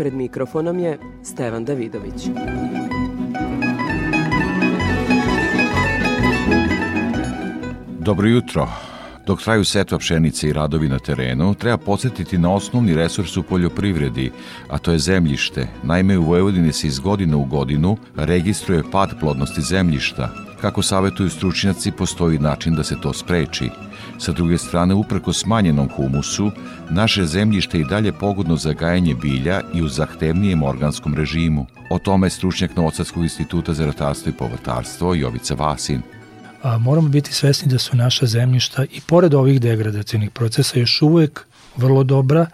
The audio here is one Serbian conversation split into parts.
Pred mikrofonom je Stevan Davidović. Dobro jutro. Dok traju setva pšenice i radovi na terenu, treba podsjetiti na osnovni resurs u poljoprivredi, a to je zemljište. Naime, u Vojvodini se iz godine u godinu registruje pad plodnosti zemljišta. Kako savetuju stručnjaci, postoji način da se to spreči. Sa druge strane, uprko smanjenom humusu, naše zemljište i dalje pogodno za gajanje bilja i u zahtevnijem organskom režimu. O tome je stručnjak Novosadskog instituta za ratarstvo i povrtarstvo Jovica Vasin a, moramo biti svesni da su naša zemljišta i pored ovih degradacijnih procesa još uvek vrlo dobra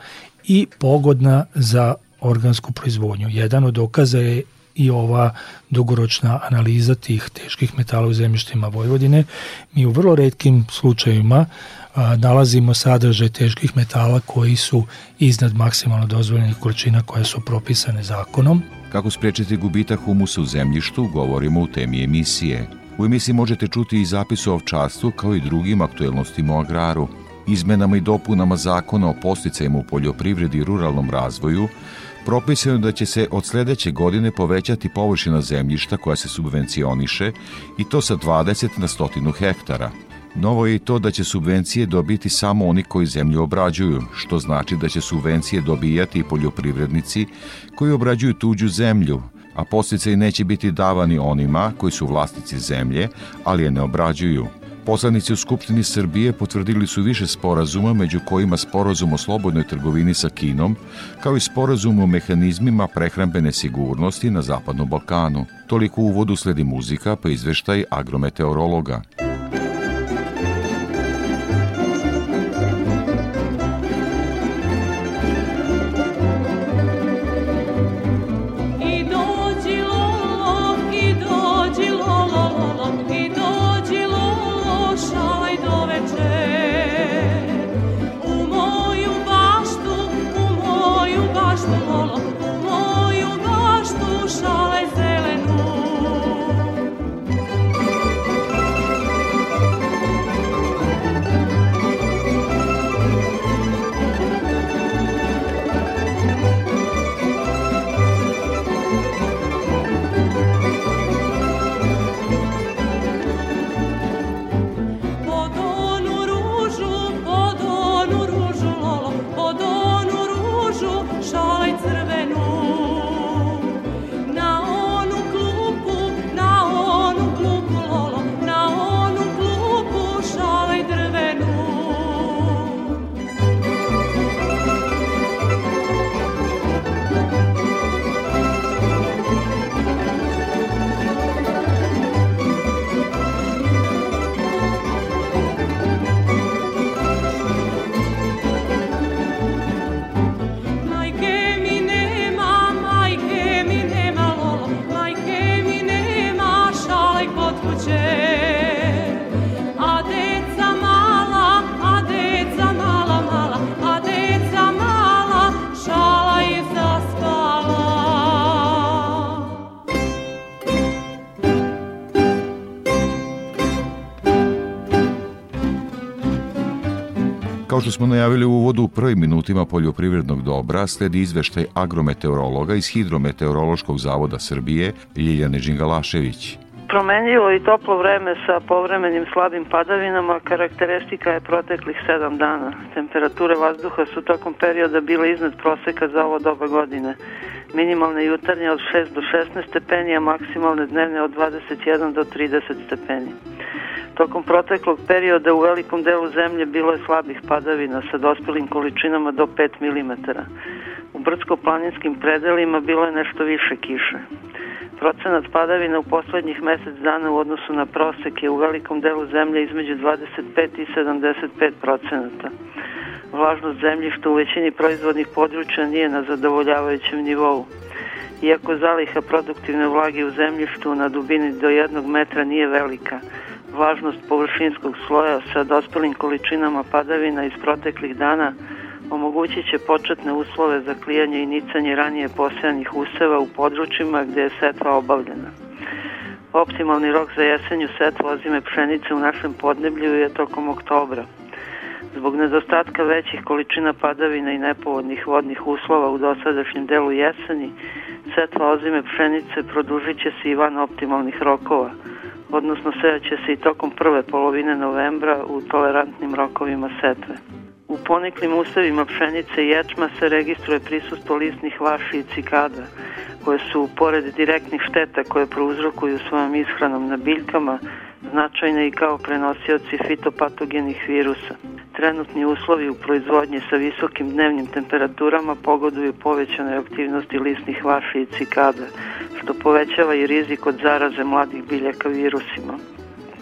i pogodna za organsku proizvodnju. Jedan od dokaza je i ova dugoročna analiza tih teških metala u zemljištima Vojvodine. Mi u vrlo redkim slučajevima a, nalazimo sadržaj teških metala koji su iznad maksimalno dozvoljenih količina koje su propisane zakonom. Kako sprečiti gubitak humusa u zemljištu, govorimo u temi emisije. U emisiji možete čuti i zapis o ovčarstvu kao i drugim aktuelnostima o agraru. Izmenama i dopunama zakona o posticajima u poljoprivredi i ruralnom razvoju propisano da će se od sledeće godine povećati površina zemljišta koja se subvencioniše i to sa 20 na 100 hektara. Novo je i to da će subvencije dobiti samo oni koji zemlju obrađuju, što znači da će subvencije dobijati i poljoprivrednici koji obrađuju tuđu zemlju, a posticaj neće biti davani onima koji su vlasnici zemlje, ali je ne obrađuju. Poslanici u Skupštini Srbije potvrdili su više sporazuma, među kojima sporazum o slobodnoj trgovini sa Kinom, kao i sporazum o mehanizmima prehrambene sigurnosti na Zapadnom Balkanu. Toliko uvodu sledi muzika pa izveštaj agrometeorologa. Što smo najavili u uvodu u prvim minutima poljoprivrednog dobra, sledi izveštaj agrometeorologa iz Hidrometeorološkog zavoda Srbije Ljiljane Đingalašević. Promenljivo i toplo vreme sa povremenim slabim padavinama karakteristika je proteklih 7 dana. Temperature vazduha su tokom perioda bile iznad proseka za ovo doba godine. Minimalne jutarnje od 6 do 16 stepeni, a maksimalne dnevne od 21 do 30 stepeni. Tokom proteklog perioda u velikom delu zemlje bilo je slabih padavina sa dospelim količinama do 5 mm. U brdsko-planinskim predelima bilo je nešto više kiše. Procenat padavina u poslednjih mesec dana u odnosu na prosek je u velikom delu zemlje između 25 i 75 procenata. Vlažnost zemljišta u većini proizvodnih područja nije na zadovoljavajućem nivou. Iako zaliha produktivne vlage u zemljištu na dubini do jednog metra nije velika, vlažnost površinskog sloja sa dospelim količinama padavina iz proteklih dana omogućit će početne uslove za klijanje i nicanje ranije posejanih useva u područjima gde je setva obavljena. Optimalni rok za jesenju setva ozime pšenice u našem podneblju je tokom oktobra. Zbog nedostatka većih količina padavina i nepovodnih vodnih uslova u dosadašnjem delu jeseni, setva ozime pšenice produžit će se i van optimalnih rokova, odnosno sejaće se i tokom prve polovine novembra u tolerantnim rokovima setve. U poniklim usevima pšenice i ječma se registruje prisustvo listnih vaši i cikada, koje su, pored direktnih šteta koje prouzrokuju svojom ishranom na biljkama, značajne i kao prenosioci fitopatogenih virusa. Trenutni uslovi u proizvodnji sa visokim dnevnim temperaturama pogoduju povećanoj aktivnosti listnih vaši i cikada, što povećava i rizik od zaraze mladih biljaka virusima.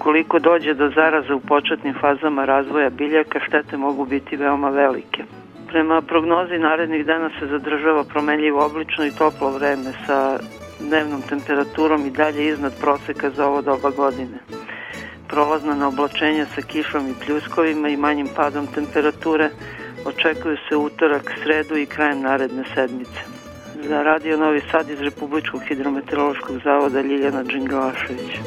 Ukoliko dođe do zaraza u početnim fazama razvoja biljaka, štete mogu biti veoma velike. Prema prognozi narednih dana se zadržava promenljivo oblično i toplo vreme sa dnevnom temperaturom i dalje iznad proseka za ovo doba godine. Prolazna na oblačenja sa kišom i pljuskovima i manjim padom temperature očekuju se utorak, sredu i krajem naredne sedmice. Za Radio Novi Sad iz Republičkog hidrometeorološkog zavoda Ljiljana Đingalašević.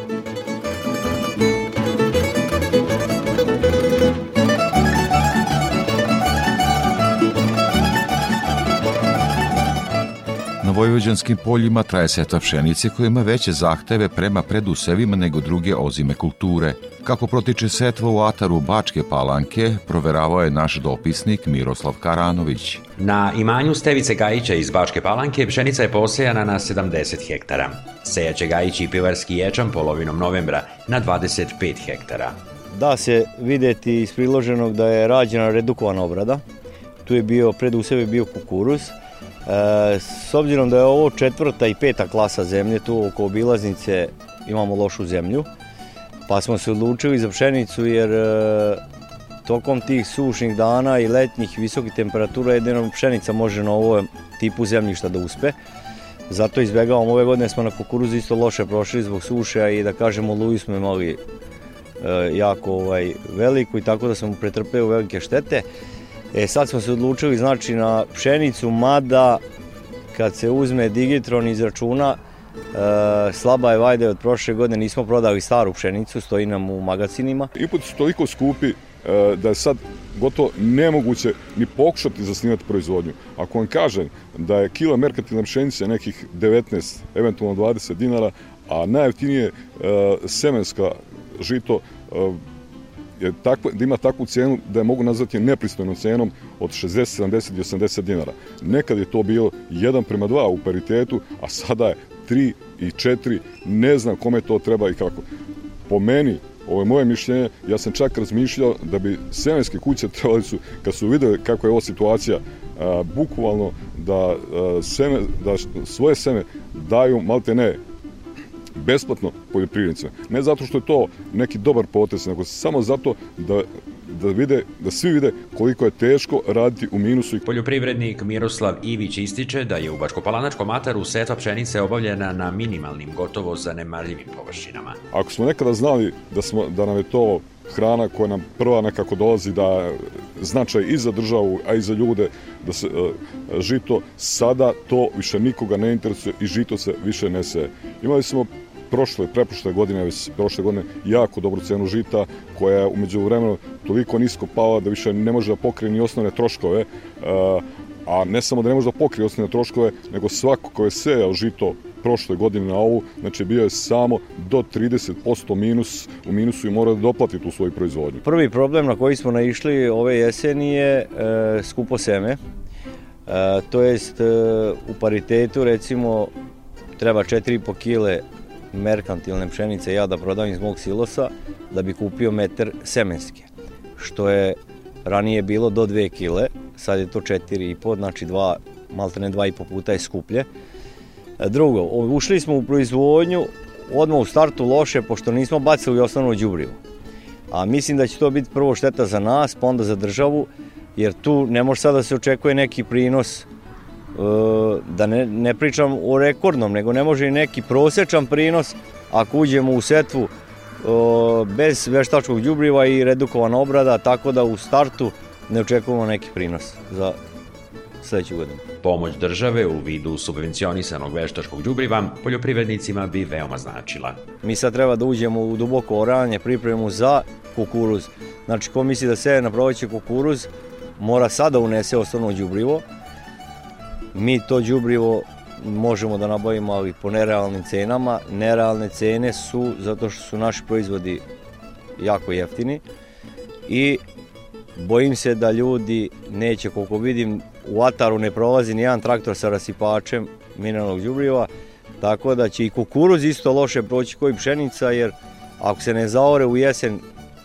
Vojvođanskim poljima traje setva pšenice koja ima veće zahteve prema predusevima nego druge ozime kulture. Kako protiče setva u ataru Bačke palanke, proveravao je naš dopisnik Miroslav Karanović. Na imanju Stevice Gajića iz Bačke palanke pšenica je posejana na 70 hektara. Sejaće Gajić i pivarski ječam polovinom novembra na 25 hektara. Da se videti iz priloženog da je rađena redukovana obrada. Tu je bio, pred useve bio kukuruz, s obzirom da je ovo četvrta i peta klasa zemlje, tu oko obilaznice imamo lošu zemlju, pa smo se odlučili za pšenicu jer e, tokom tih sušnih dana i letnjih visokih temperatura jedino pšenica može na ovom tipu zemljišta da uspe. Zato izbjegavamo, ove godine smo na kukuruzu isto loše prošli zbog suše i da kažemo luju smo imali e, jako ovaj, veliku i tako da smo pretrpeo velike štete. E sad smo se odlučili znači na pšenicu, mada kad se uzme Digitron iz računa, e, slaba je vajda od prošle godine, nismo prodali staru pšenicu, stoji nam u magacinima. Input su toliko skupi e, da je sad gotovo nemoguće ni pokušati zasnivati proizvodnju. Ako vam kažem da je kila merkantilne pšenice nekih 19, eventualno 20 dinara, a najjeftinije e, semenska žito e, je takva, da ima takvu cenu da je mogu nazvati nepristojnom cenom od 60, 70 i 80 dinara. Nekad je to bilo 1 prema 2 u paritetu, a sada je 3 i 4, ne znam kome to treba i kako. Po meni, ovo je moje mišljenje, ja sam čak razmišljao da bi semenske kuće trebali su, kad su videli kako je ova situacija, a, bukvalno da, a, seme, da svoje seme daju malte ne besplatno poljoprivrednicima. Ne zato što je to neki dobar potez, nego samo zato da da vide, da svi vide koliko je teško raditi u minusu. Poljoprivrednik Miroslav Ivić ističe da je u Bačko-Palanačkom ataru setva pšenice obavljena na minimalnim, gotovo zanemarljivim površinama. Ako smo nekada znali da, smo, da nam je to hrana koja nam prva nekako dolazi da značaj i za državu, a i za ljude, da se uh, žito, sada to više nikoga ne interesuje i žito se više ne se. Imali smo prošle, preprošle godine, već prošle godine, jako dobru cenu žita, koja je umeđu vremenu toliko nisko pala da više ne može da pokrije ni osnovne troškove, a ne samo da ne može da pokrije osnovne troškove, nego svako ko je sejao žito prošle godine na ovu, znači bio je samo do 30% minus, u minusu i mora da doplati tu svoju proizvodnju. Prvi problem na koji smo naišli ove jeseni je e, skupo seme, e, to jest e, u paritetu recimo treba 4,5 kile merkantilne pšenice ja da prodam iz mog silosa da bi kupio metar semenske, što je ranije bilo do 2 kile, sad je to 4,5, znači dva, maltene 2,5 puta je skuplje. Drugo, ušli smo u proizvodnju odmah u startu loše, pošto nismo bacili osnovno đubrivo. A mislim da će to biti prvo šteta za nas, pa onda za državu, jer tu ne može sada da se očekuje neki prinos da ne, ne pričam o rekordnom, nego ne može i neki prosečan prinos ako uđemo u setvu bez veštačkog đubriva i redukovana obrada, tako da u startu ne očekujemo neki prinos za sledeću godinu. Pomoć države u vidu subvencionisanog veštačkog đubriva poljoprivrednicima bi veoma značila. Mi sad treba da uđemo u duboko oranje, pripremu za kukuruz. Znači, ko misli da se na proleće kukuruz, mora sada unese osnovno đubrivo. Mi to đubrivo možemo da nabavimo, ali po nerealnim cenama. Nerealne cene su zato što su naši proizvodi jako jeftini i bojim se da ljudi neće, koliko vidim, u Ataru ne prolazi ni jedan traktor sa rasipačem mineralnog đubriva, tako da će i kukuruz isto loše proći koji pšenica, jer ako se ne zaore u jesen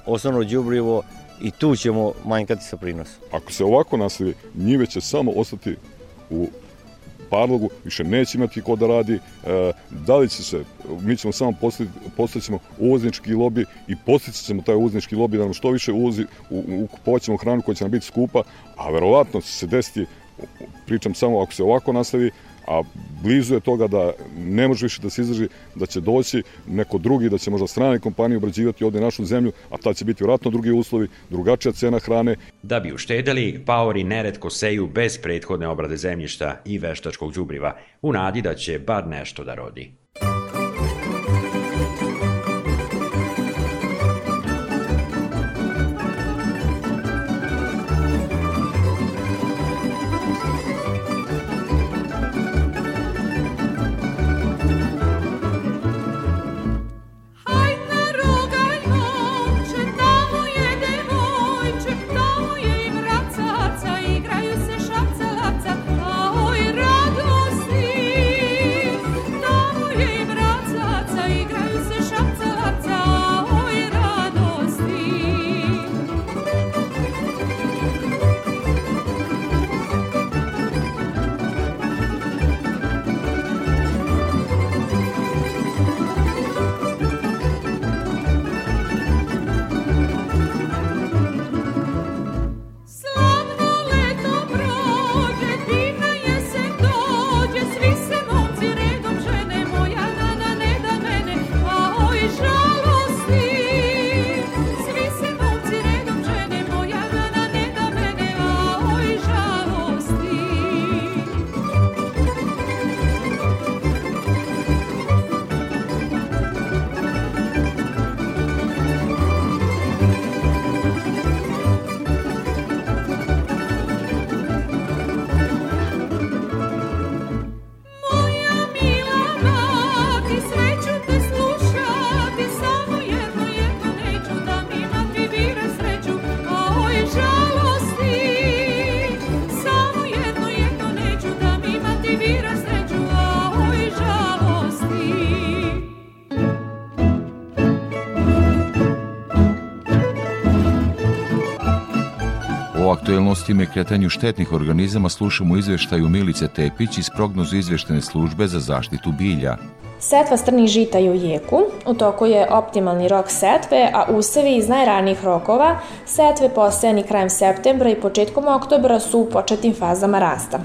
osnovno đubrivo i tu ćemo manjkati sa prinosom. Ako se ovako nastavi, njive će samo ostati u parlogu, više neće imati ko da radi, e, da li će se, mi ćemo samo postaćemo uvoznički lobi i postići ćemo taj uvoznički lobi da nam što više uvozi, kupovaćemo hranu koja će nam biti skupa, a verovatno će se desiti, pričam samo ako se ovako nastavi, a blizu je toga da ne može više da se izdrži, da će doći neko drugi, da će možda strane kompanije obrađivati ovde našu zemlju, a ta će biti vratno drugi uslovi, drugačija cena hrane. Da bi uštedeli, paori neretko seju bez prethodne obrade zemljišta i veštačkog đubriva, u nadi da će bar nešto da rodi. Aktuelnostima i kretanju štetnih organizama slušamo izveštaju Milice Tepić iz prognozu izveštene službe za zaštitu bilja. Setva strnih žita je u jeku, u toku je optimalni rok setve, a usevi iz najranijih rokova setve posejani krajem septembra i početkom oktobra su u početnim fazama rasta.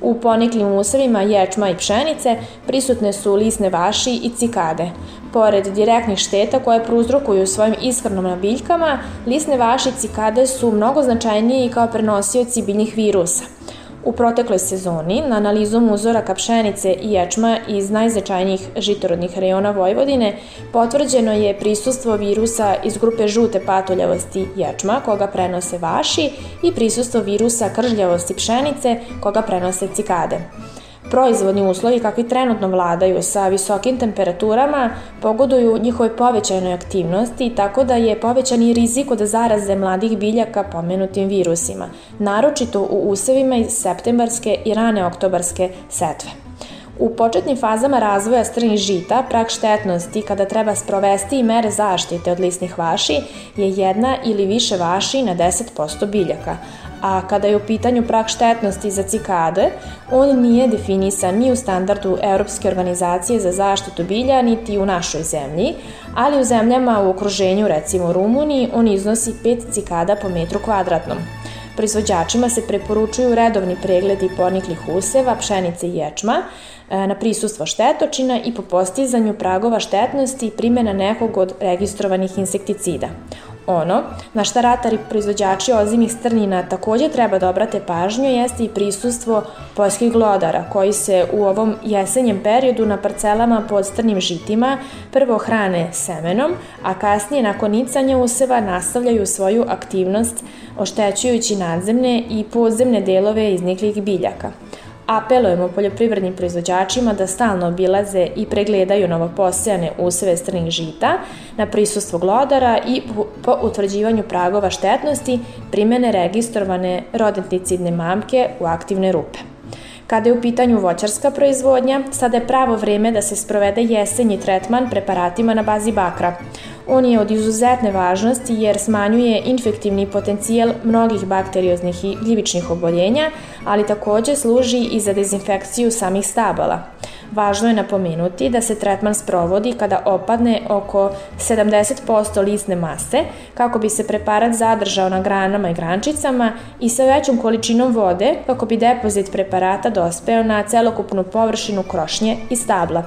U poniklim usevima ječma i pšenice prisutne su lisne vaši i cikade. Pored direktnih šteta koje prouzrokuju svojim ishranom na biljkama, lisne vaši i cikade su mnogo značajniji kao prenosioci biljnih virusa. U protekloj sezoni, na analizom uzoraka pšenice i ječma iz najznačajnijih žitorodnih rejona Vojvodine, potvrđeno je prisustvo virusa iz grupe žute patoljavosti ječma, koga prenose vaši, i prisustvo virusa kržljavosti pšenice, koga prenose cikade. Proizvodni uslovi kakvi trenutno vladaju sa visokim temperaturama pogoduju njihovoj povećanoj aktivnosti tako da je povećani rizik od zaraze mladih biljaka pomenutim virusima, naročito u usevima iz septembarske i rane oktobarske setve. U početnim fazama razvoja strnih žita prak štetnosti kada treba sprovesti i mere zaštite od lisnih vaši je jedna ili više vaši na 10% biljaka, a kada je u pitanju prag štetnosti za cikade, on nije definisan ni u standardu Europske organizacije za zaštitu bilja, niti u našoj zemlji, ali u zemljama u okruženju, recimo Rumuniji, on iznosi 5 cikada po metru kvadratnom. Proizvođačima se preporučuju redovni pregledi poniklih useva, pšenice i ječma na prisustvo štetočina i po postizanju pragova štetnosti primjena nekog od registrovanih insekticida. Ono na šta ratari proizvođači ozimih strnina takođe treba da obrate pažnju jeste i prisustvo poljskih glodara koji se u ovom jesenjem periodu na parcelama pod strnim žitima prvo hrane semenom, a kasnije nakon nicanja useva nastavljaju svoju aktivnost oštećujući nadzemne i podzemne delove izniklih biljaka. Apelujemo poljoprivrednim proizvođačima da stalno obilaze i pregledaju novoposejane useve strnih žita na prisustvo glodara i po utvrđivanju pragova štetnosti primene registrovane rodenticidne mamke u aktivne rupe. Kada je u pitanju voćarska proizvodnja, sada je pravo vreme da se sprovede jesenji tretman preparatima na bazi bakra. On je od izuzetne važnosti jer smanjuje infektivni potencijal mnogih bakterioznih i gljivičnih oboljenja, ali takođe služi i za dezinfekciju samih stabala. Važno je napomenuti da se tretman sprovodi kada opadne oko 70% lisne mase, kako bi se preparat zadržao na granama i grančicama i sa većom količinom vode, kako bi depozit preparata dospeo na celokupnu površinu krošnje i stabla.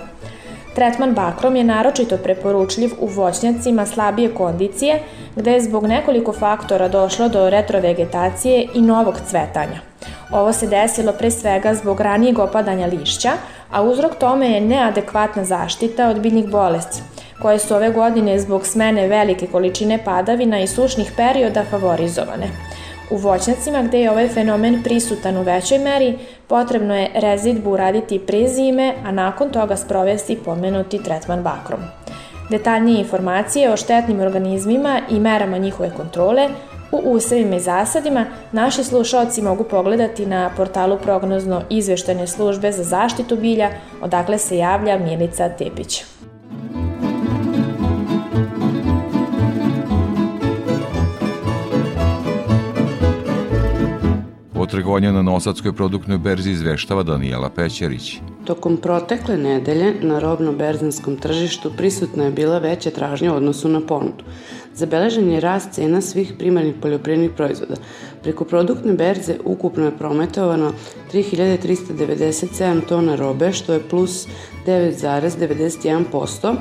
Tretman bakrom je naročito preporučljiv u voćnjacima slabije kondicije, gde je zbog nekoliko faktora došlo do retrovegetacije i novog cvetanja. Ovo se desilo pre svega zbog ranijeg opadanja lišća, a uzrok tome je neadekvatna zaštita od biljnih bolesti, koje su ove godine zbog smene velike količine padavina i sušnih perioda favorizovane. U voćnjacima gde je ovaj fenomen prisutan u većoj meri, potrebno je rezidbu uraditi pre zime, a nakon toga sprovesti pomenuti tretman bakrom. Detaljnije informacije o štetnim organizmima i merama njihove kontrole u usevima i zasadima naši slušalci mogu pogledati na portalu prognozno izveštene službe za zaštitu bilja, odakle se javlja Milica Tepić. Trgovanja na Nosadskoj produktnoj berzi izveštava Danijela Pećerić. Tokom protekle nedelje na robno-berzanskom tržištu prisutna je bila veća tražnja u odnosu na ponudu. Zabeležen je rast cena svih primarnih poljoprivrednih proizvoda. Preko produktne berze ukupno je prometovano 3397 tona robe, što je plus 9,91%,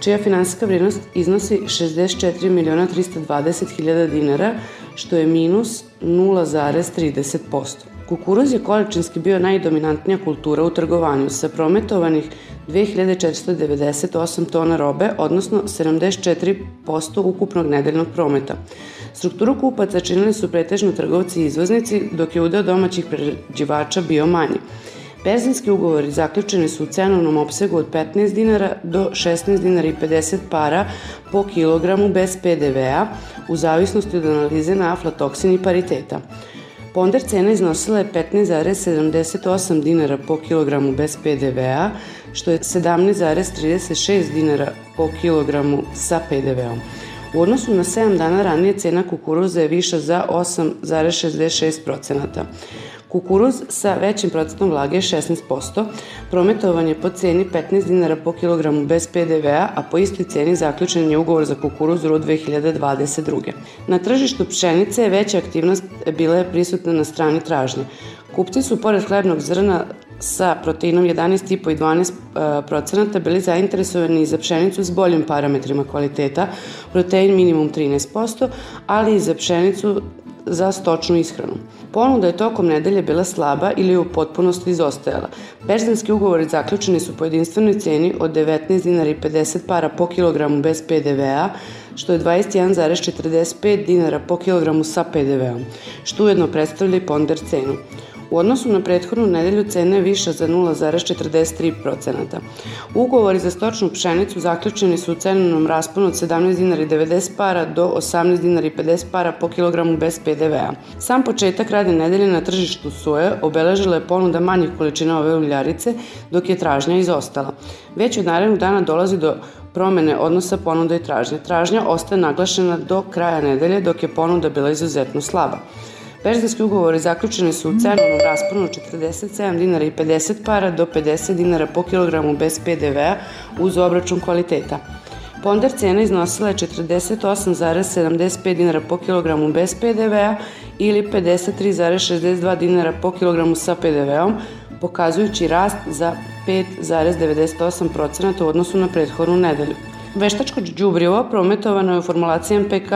čija finansijska vrednost iznosi 64 miliona 320 hiljada dinara, što je minus 0,30%. Kukuruz je količinski bio najdominantnija kultura u trgovanju sa prometovanih 2498 tona robe, odnosno 74% ukupnog nedeljnog prometa. Strukturu kupaca činili su pretežno trgovci i izvoznici, dok je udeo domaćih prerađivača bio manji. Berzanski ugovori zaključeni su u cenovnom opsegu od 15 dinara do 16 dinara i 50 para po kilogramu bez PDV-a u zavisnosti od analize na aflatoksin i pariteta. Ponder cena iznosila je 15,78 dinara po kilogramu bez PDV-a, što je 17,36 dinara po kilogramu sa PDV-om. U odnosu na 7 dana ranije cena kukuruza je viša za 8,66%. Kukuruz sa većim procentom vlage je 16%, prometovan je po ceni 15 dinara po kilogramu bez PDV-a, a po istoj ceni zaključen je ugovor za kukuruz RU 2022. Na tržištu pšenice je veća aktivnost bila je prisutna na strani tražnje. Kupci su pored hlebnog zrna sa proteinom 11,5 i 12 e, procenata bili zainteresovani za pšenicu s boljim parametrima kvaliteta, protein minimum 13%, ali i za pšenicu za stočnu ishranu. Ponuda je tokom nedelje bila slaba ili u potpunosti izostajala. Berzanski ugovori zaključeni su po jedinstvenoj ceni od 19 dinara i 50 para po kilogramu bez PDV-a, što je 21,45 dinara po kilogramu sa PDV-om, što ujedno predstavlja i ponder cenu. U odnosu na prethodnu nedelju cena je viša za 0,43%. Ugovori za stočnu pšenicu zaključeni su u cenovnom rasponu od 17 dinara i 90 para do 18 dinara i 50 para po kilogramu bez PDV-a. Sam početak radne nedelje na tržištu soje obeležila je ponuda manjih količina ove uljarice, dok je tražnja izostala. Već od narednog dana dolazi do promene odnosa ponuda i tražnje. Tražnja ostaje naglašena do kraja nedelje, dok je ponuda bila izuzetno slaba. Berzanski ugovori zaključeni su u cenovnom rasponu od 47 dinara i 50 para do 50 dinara po kilogramu bez PDV-a uz obračun kvaliteta. Ponder cena iznosila je 48,75 dinara po kilogramu bez PDV-a ili 53,62 dinara po kilogramu sa PDV-om, pokazujući rast za 5,98% u odnosu na prethodnu nedelju. Veštačko džubrivo prometovano je u formulaciji MPK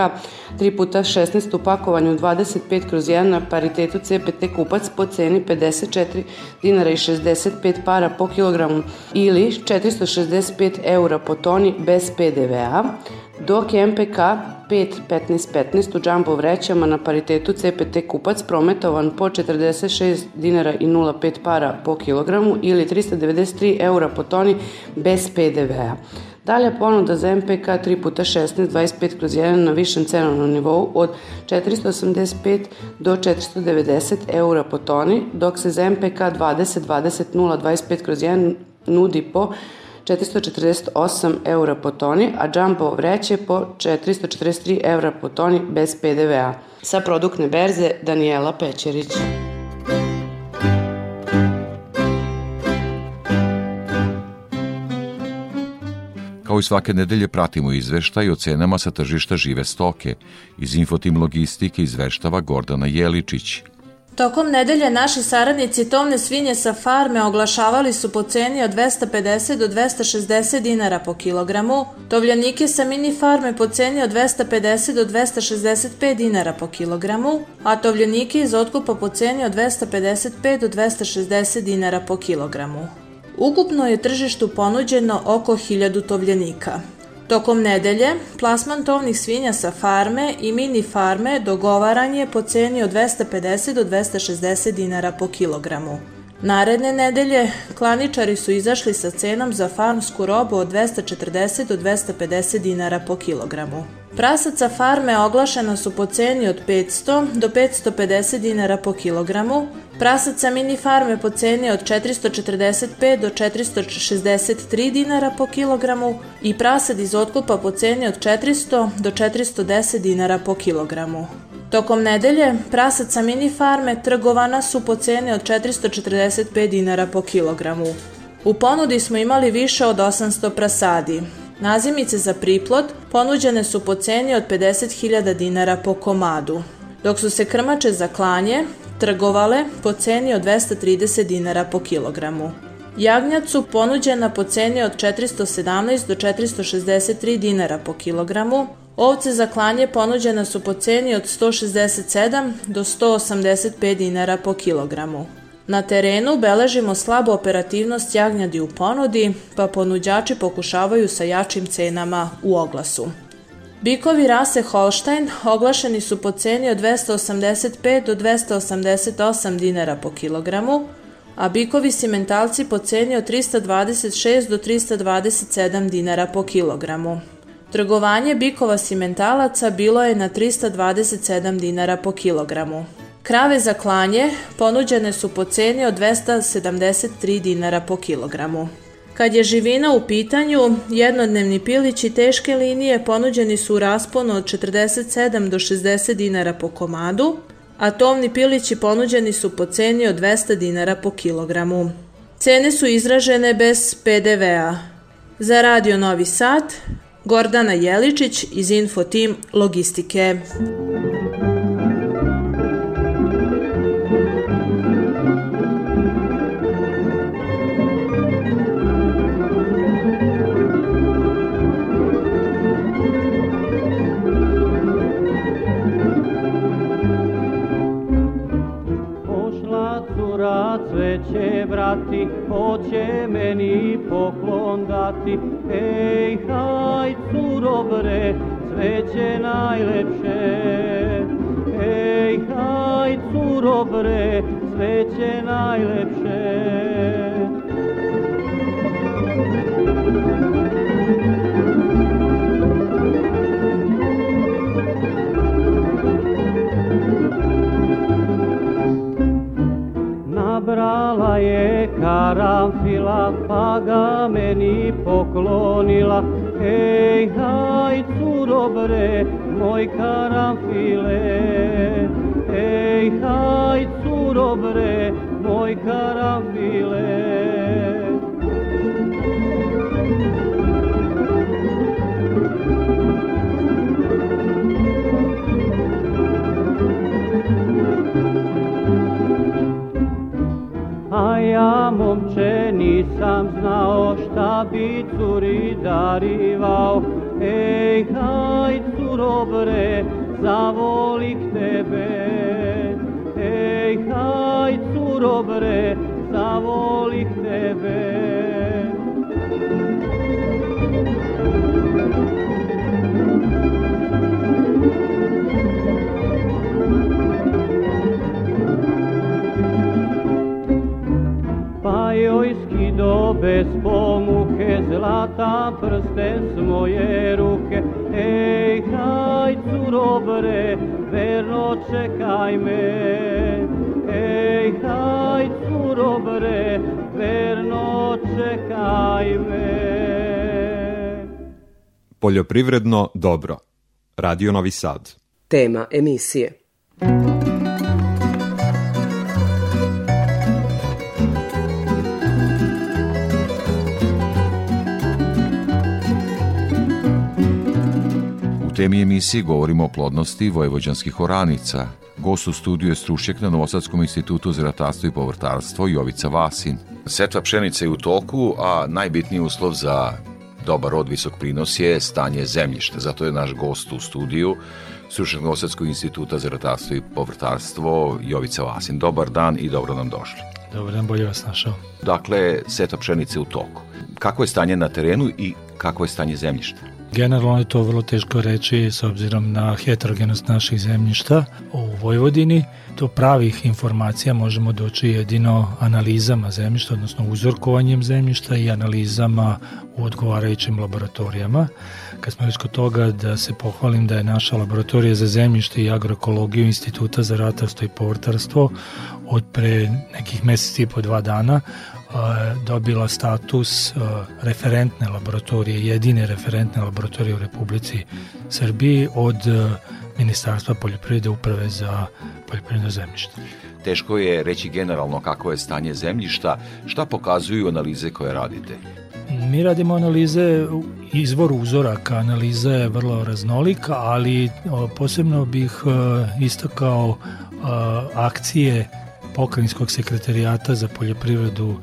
3 puta 16 u pakovanju 25 kroz 1 na paritetu CPT kupac po ceni 54 dinara i 65 para po kilogramu ili 465 eura po toni bez PDV-a, dok je MPK 5-15-15 u džambo vrećama na paritetu CPT kupac prometovan po 46 dinara i 05 para po kilogramu ili 393 eura po toni bez PDV-a. Dalje ponuda za MPK 3 puta 16 25 kroz 1 na višem cenovnom nivou od 485 do 490 eura po toni, dok se za MPK 20 20 0 25 kroz 1 nudi po 448 eura po toni, a Jumbo vreće po 443 eura po toni bez PDV-a. Sa produktne berze Daniela Pećerić. Kao i svake nedelje pratimo izveštaj o cenama sa tržišta žive stoke. Iz Infotim Logistike izveštava Gordana Jeličić. Tokom nedelje naši saradnici tovne svinje sa farme oglašavali su po ceni od 250 do 260 dinara po kilogramu, tovljanike sa mini farme po ceni od 250 do 265 dinara po kilogramu, a tovljanike iz otkupa po ceni od 255 do 260 dinara po kilogramu. Ukupno je tržištu ponuđeno oko 1000 tovljenika. Tokom nedelje, plasman tovnih svinja sa farme i mini farme dogovaran je po ceni od 250 do 260 dinara po kilogramu. Naredne nedelje klaničari su izašli sa cenom za farmsku robu od 240 do 250 dinara po kilogramu. Prasaca farme oglašena su po ceni od 500 do 550 dinara po kilogramu, prasaca mini farme po ceni od 445 do 463 dinara po kilogramu i prasad iz otkupa po ceni od 400 do 410 dinara po kilogramu. Tokom nedelje prasaca mini farme trgovana su po ceni od 445 dinara po kilogramu. U ponudi smo imali više od 800 prasadi, Nazimice za priplod ponuđene su po ceni od 50.000 dinara po komadu, dok su se krmače za klanje trgovale po ceni od 230 dinara po kilogramu. Jagnjad su ponuđena po ceni od 417 do 463 dinara po kilogramu, ovce za klanje ponuđena su po ceni od 167 do 185 dinara po kilogramu. Na terenu beležimo slabu operativnost jagnjadi u ponudi, pa ponuđači pokušavaju sa jačim cenama u oglasu. Bikovi rase Holstein oglašeni su po ceni od 285 do 288 dinara po kilogramu, a bikovi simentalci po ceni od 326 do 327 dinara po kilogramu. Trgovanje bikova simentalaca bilo je na 327 dinara po kilogramu. Krave za klanje ponuđene su po ceni od 273 dinara po kilogramu. Kad je živina u pitanju, jednodnevni pilići teške linije ponuđeni su u rasponu od 47 do 60 dinara po komadu, a tovni pilići ponuđeni su po ceni od 200 dinara po kilogramu. Cene su izražene bez PDV-a. Za Radio Novi Sad, Gordana Jeličić iz Infotim Logistike. Vrati, hoće meni poklon dati. Ej, haj, curo bre, cveće najlepše. Ej, haj, curo bre, cveće najlepše. Karanfila, pa ga meni poklonila. Ej, haj, curo bre, moj karanfile. Ej, haj, curo bre, moj karanfile. Bi curi darivao Ej, haj, curo bre, zavolik tebe. Ej, haj, curo bre, zavolik tebe. Pa joj skido bez prste s moje ruke. Ej, haj, curo bre, verno čekaj me. Ej, haj, curo bre, verno čekaj me. Poljoprivredno dobro. Radio Novi Sad. Tema emisije. Temi emisije govorimo o plodnosti vojvođanskih oranica. Gost u studiju je stručnjak na Novosadskom institutu za ratarstvo i povrtarstvo Jovica Vasin. Setva pšenice je u toku, a najbitniji uslov za dobar rod visok prinos je stanje zemljišta. Zato je naš gost u studiju, stručnjak Novosadskog instituta za ratarstvo i povrtarstvo Jovica Vasin. Dobar dan i dobro nam došli. Dobar dan, bolje vas našao. Dakle, setva pšenice u toku. Kako je stanje na terenu i kako je stanje zemljišta? Generalno je to vrlo teško reći s obzirom na heterogenost naših zemljišta u Vojvodini. Do pravih informacija možemo doći jedino analizama zemljišta, odnosno uzorkovanjem zemljišta i analizama u odgovarajućim laboratorijama. Kad smo već kod toga da se pohvalim da je naša laboratorija za zemljište i agroekologiju Instituta za ratarstvo i povrtarstvo od pre nekih meseci i po dva dana dobila status referentne laboratorije, jedine referentne laboratorije u Republici Srbiji od Ministarstva poljoprivrede uprave za poljoprivredno zemljište. Teško je reći generalno kako je stanje zemljišta, šta pokazuju analize koje radite? Mi radimo analize, izvor uzoraka, analiza je vrlo raznolika, ali posebno bih istakao akcije pokrajinskog sekretarijata za poljoprivredu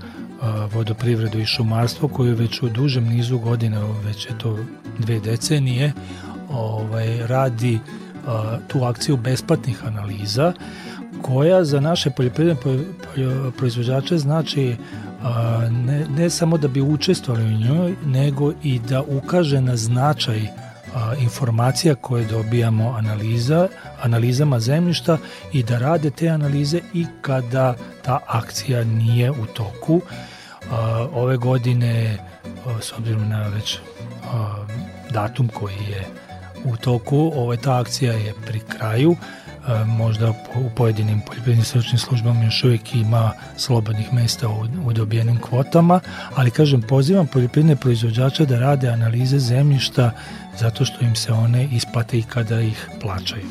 vodoprivredu i šumarstvo koju već u dužem nizu godina, već je to dve decenije, ovaj, radi tu akciju besplatnih analiza koja za naše poljoprivredne proizvođače znači ne, ne samo da bi učestvovali u njoj, nego i da ukaže na značaj informacija koje dobijamo analiza, analizama zemljišta i da rade te analize i kada ta akcija nije u toku. Ove godine, s obzirom na već datum koji je u toku, ovaj, ta akcija je pri kraju, možda u pojedinim poljoprivrednim stručnim službama još uvijek ima slobodnih mesta u, u dobijenim kvotama, ali kažem pozivam poljoprivredne proizvođače da rade analize zemljišta zato što im se one isplate i kada ih plaćaju.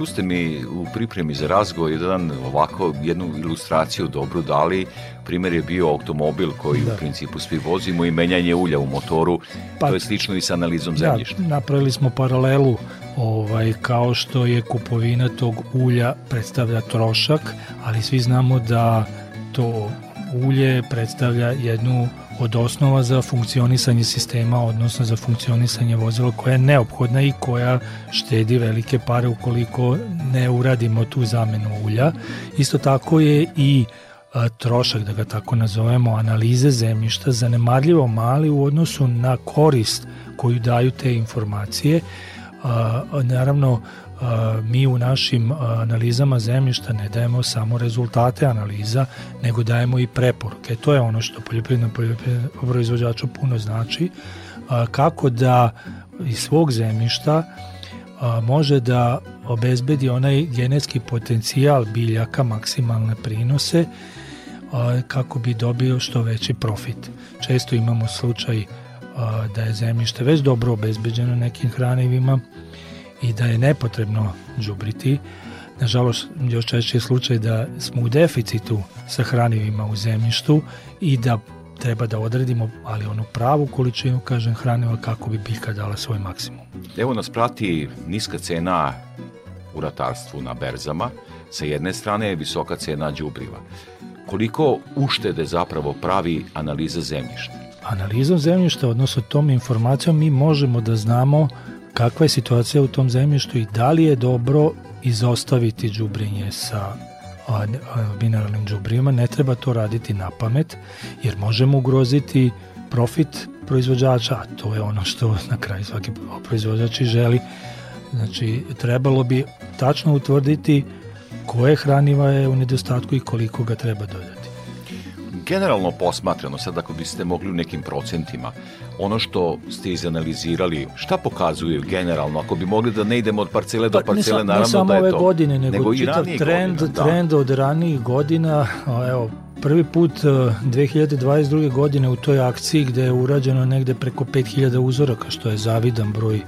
Tu ste mi u pripremi za razgovor jedan ovako jednu ilustraciju dobru dali. Primer je bio automobil koji da. u principu svi vozimo i menjanje ulja u motoru. Pa, to je slično i sa analizom zemljišta. Da, napravili smo paralelu ovaj, kao što je kupovina tog ulja predstavlja trošak, ali svi znamo da to ulje predstavlja jednu od osnova za funkcionisanje sistema, odnosno za funkcionisanje vozila koja je neophodna i koja štedi velike pare ukoliko ne uradimo tu zamenu ulja. Isto tako je i a, trošak, da ga tako nazovemo, analize zemljišta zanemarljivo mali u odnosu na korist koju daju te informacije. A, naravno, mi u našim analizama zemljišta ne dajemo samo rezultate analiza, nego dajemo i preporuke. To je ono što poljoprivrednom proizvođaču puno znači, kako da iz svog zemljišta može da obezbedi onaj genetski potencijal biljaka, maksimalne prinose, kako bi dobio što veći profit. Često imamo slučaj da je zemljište već dobro obezbeđeno nekim hranivima, i da je nepotrebno džubriti. Nažalost, još češće je slučaj da smo u deficitu sa hranivima u zemljištu i da treba da odredimo, ali onu pravu količinu, kažem, hraniva kako bi biljka dala svoj maksimum. Evo nas prati niska cena u ratarstvu na berzama, sa jedne strane je visoka cena đubriva. Koliko uštede zapravo pravi analiza zemljišta? analizom zemljišta, odnosno tom informacijom mi možemo da znamo kakva je situacija u tom zemljištu i da li je dobro izostaviti đubrenje sa mineralnim đubrima, ne treba to raditi na pamet, jer možemo ugroziti profit proizvođača, a to je ono što na kraju svaki proizvođač i želi. Znači, trebalo bi tačno utvrditi koje hraniva je u nedostatku i koliko ga treba dodati. Generalno posmatrano, sad ako biste mogli u nekim procentima, ono što ste izanalizirali, šta pokazuju generalno, ako bi mogli da ne idemo od parcele do pa, parcele, ne, naravno ne samo da je ove to. godine, nego, nego čitav trend, godina, da. trend od ranijih godina, evo, prvi put 2022. godine u toj akciji gde je urađeno negde preko 5000 uzoraka, što je zavidan broj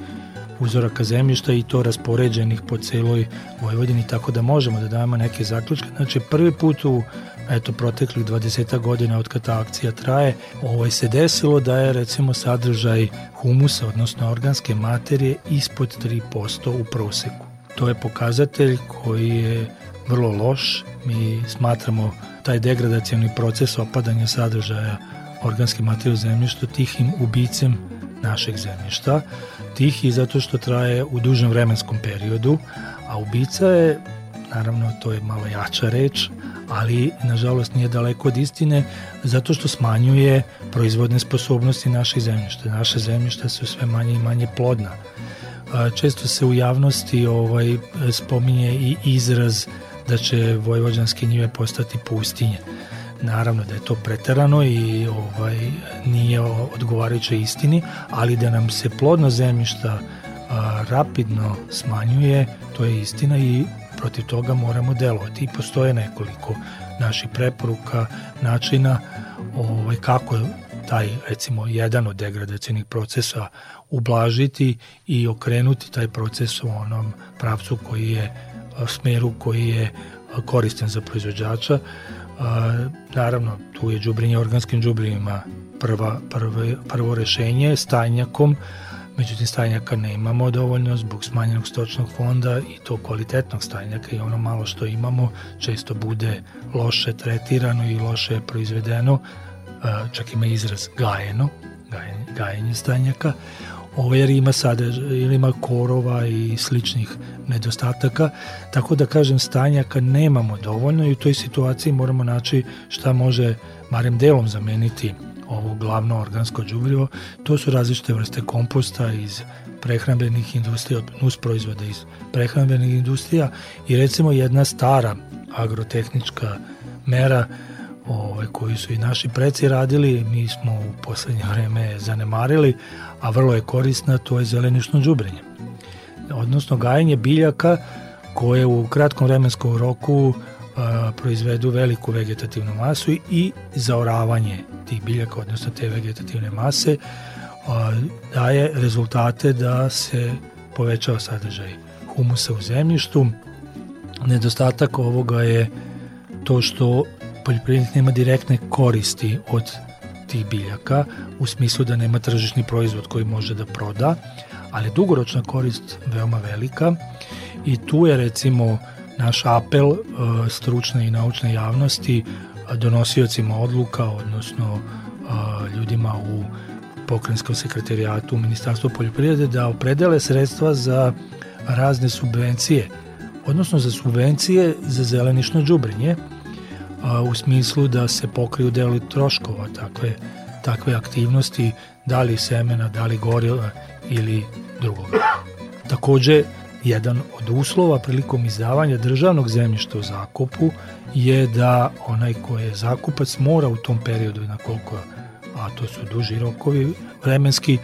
uzoraka zemljišta i to raspoređenih po celoj Vojvodini, tako da možemo da dajemo neke zaključke. Znači, prvi put u eto, proteklih 20 godina od kada ta akcija traje, ovaj se desilo da je recimo sadržaj humusa, odnosno organske materije, ispod 3% u proseku. To je pokazatelj koji je vrlo loš. Mi smatramo taj degradacijani proces opadanja sadržaja organske materije u zemljištu tihim ubicem našeg zemljišta. Tihi zato što traje u dužem vremenskom periodu, a ubica je, naravno to je malo jača reč, ali nažalost nije daleko od istine zato što smanjuje proizvodne sposobnosti naših zemljišta. Naše zemljišta su sve manje i manje plodna. Često se u javnosti ovaj spominje i izraz da će vojvođanske njive postati pustinje. Naravno da je to preterano i ovaj nije odgovarajuće istini, ali da nam se plodno zemljišta rapidno smanjuje, to je istina i protiv toga moramo delovati. I postoje nekoliko naših preporuka, načina ovaj, kako taj, recimo, jedan od degradacijnih procesa ublažiti i okrenuti taj proces u onom pravcu koji je, smeru koji je koristan za proizvođača. Naravno, tu je džubrenje organskim džubrinima prva, prvo, prvo rešenje, stajnjakom, međutim stajnjaka ne imamo dovoljno zbog smanjenog stočnog fonda i to kvalitetnog stajnjaka i ono malo što imamo često bude loše tretirano i loše proizvedeno, čak ima izraz gajeno, gajenje, stajnjaka, ovo jer ima sadrž, ili ima korova i sličnih nedostataka, tako da kažem stajnjaka nemamo dovoljno i u toj situaciji moramo naći šta može barem delom zameniti ovo glavno organsko đubrivo, to su različite vrste komposta iz prehrambenih industrija, nus proizvoda iz prehrambenih industrija i recimo jedna stara agrotehnička mera ovaj, koju su i naši preci radili, mi smo u poslednje vreme zanemarili, a vrlo je korisna, to je zelenišno đubrenje. Odnosno gajenje biljaka koje u kratkom vremenskom roku a, proizvedu veliku vegetativnu masu i zaoravanje tih biljaka, odnosno te vegetativne mase, daje rezultate da se povećava sadržaj humusa u zemljištu. Nedostatak ovoga je to što poljoprivrednik nema direktne koristi od tih biljaka u smislu da nema tržišni proizvod koji može da proda, ali dugoročna korist veoma velika i tu je recimo naš apel uh, stručne i naučne javnosti donosiocima odluka, odnosno uh, ljudima u pokrajinskom sekretarijatu u Ministarstvu poljoprivrede da opredele sredstva za razne subvencije, odnosno za subvencije za zelenišno džubrenje, a, u smislu da se pokriju deli troškova takve, takve aktivnosti, da li semena, da li gorila ili drugog. Takođe, jedan od uslova prilikom izdavanja državnog zemljišta u zakupu je da onaj ko je zakupac mora u tom periodu na koliko a to su duži rokovi vremenski,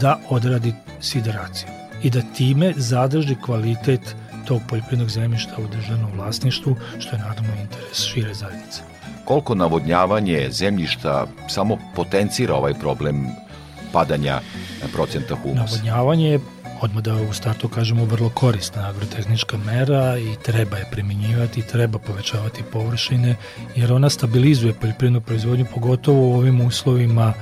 da odradi sideraciju i da time zadrži kvalitet tog poljoprivrednog zemljišta u državnom vlasništvu, što je naravno interes šire zajednice. Koliko navodnjavanje zemljišta samo potencira ovaj problem padanja procenta humusa? Navodnjavanje je odmah da u startu kažemo vrlo korisna agrotehnička mera i treba je primjenjivati i treba povećavati površine jer ona stabilizuje poljoprivrednu proizvodnju pogotovo u ovim uslovima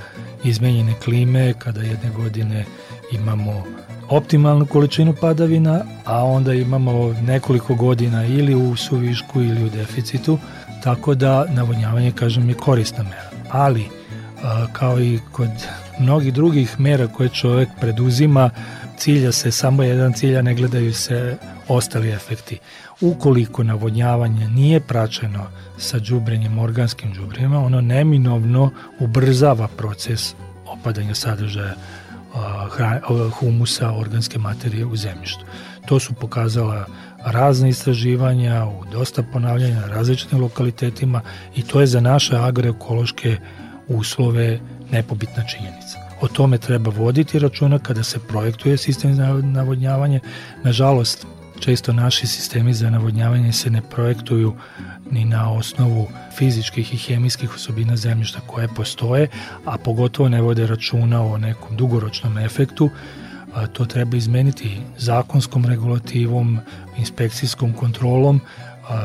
izmenjene klime kada jedne godine imamo optimalnu količinu padavina, a onda imamo nekoliko godina ili u suvišku ili u deficitu, tako da navodnjavanje, kažem, je korisna mera. Ali kao i kod mnogih drugih mera koje čovek preduzima, cilja se samo jedan cilja, ne gledaju se ostali efekti. Ukoliko navodnjavanje nije praćeno sa đubrenjem, organskim đubrima, ono neminovno ubrzava proces opadanja sadržaja humusa, organske materije u zemljištu. To su pokazala razne istraživanja u dosta ponavljanja na različitim lokalitetima i to je za naše agroekološke uslove nepobitna činjenica. O tome treba voditi računa kada se projektuje sistem za navodnjavanje. Nažalost, često naši sistemi za navodnjavanje se ne projektuju ni na osnovu fizičkih i hemijskih osobina zemljišta koje postoje, a pogotovo ne vode računa o nekom dugoročnom efektu, to treba izmeniti zakonskom regulativom, inspekcijskom kontrolom,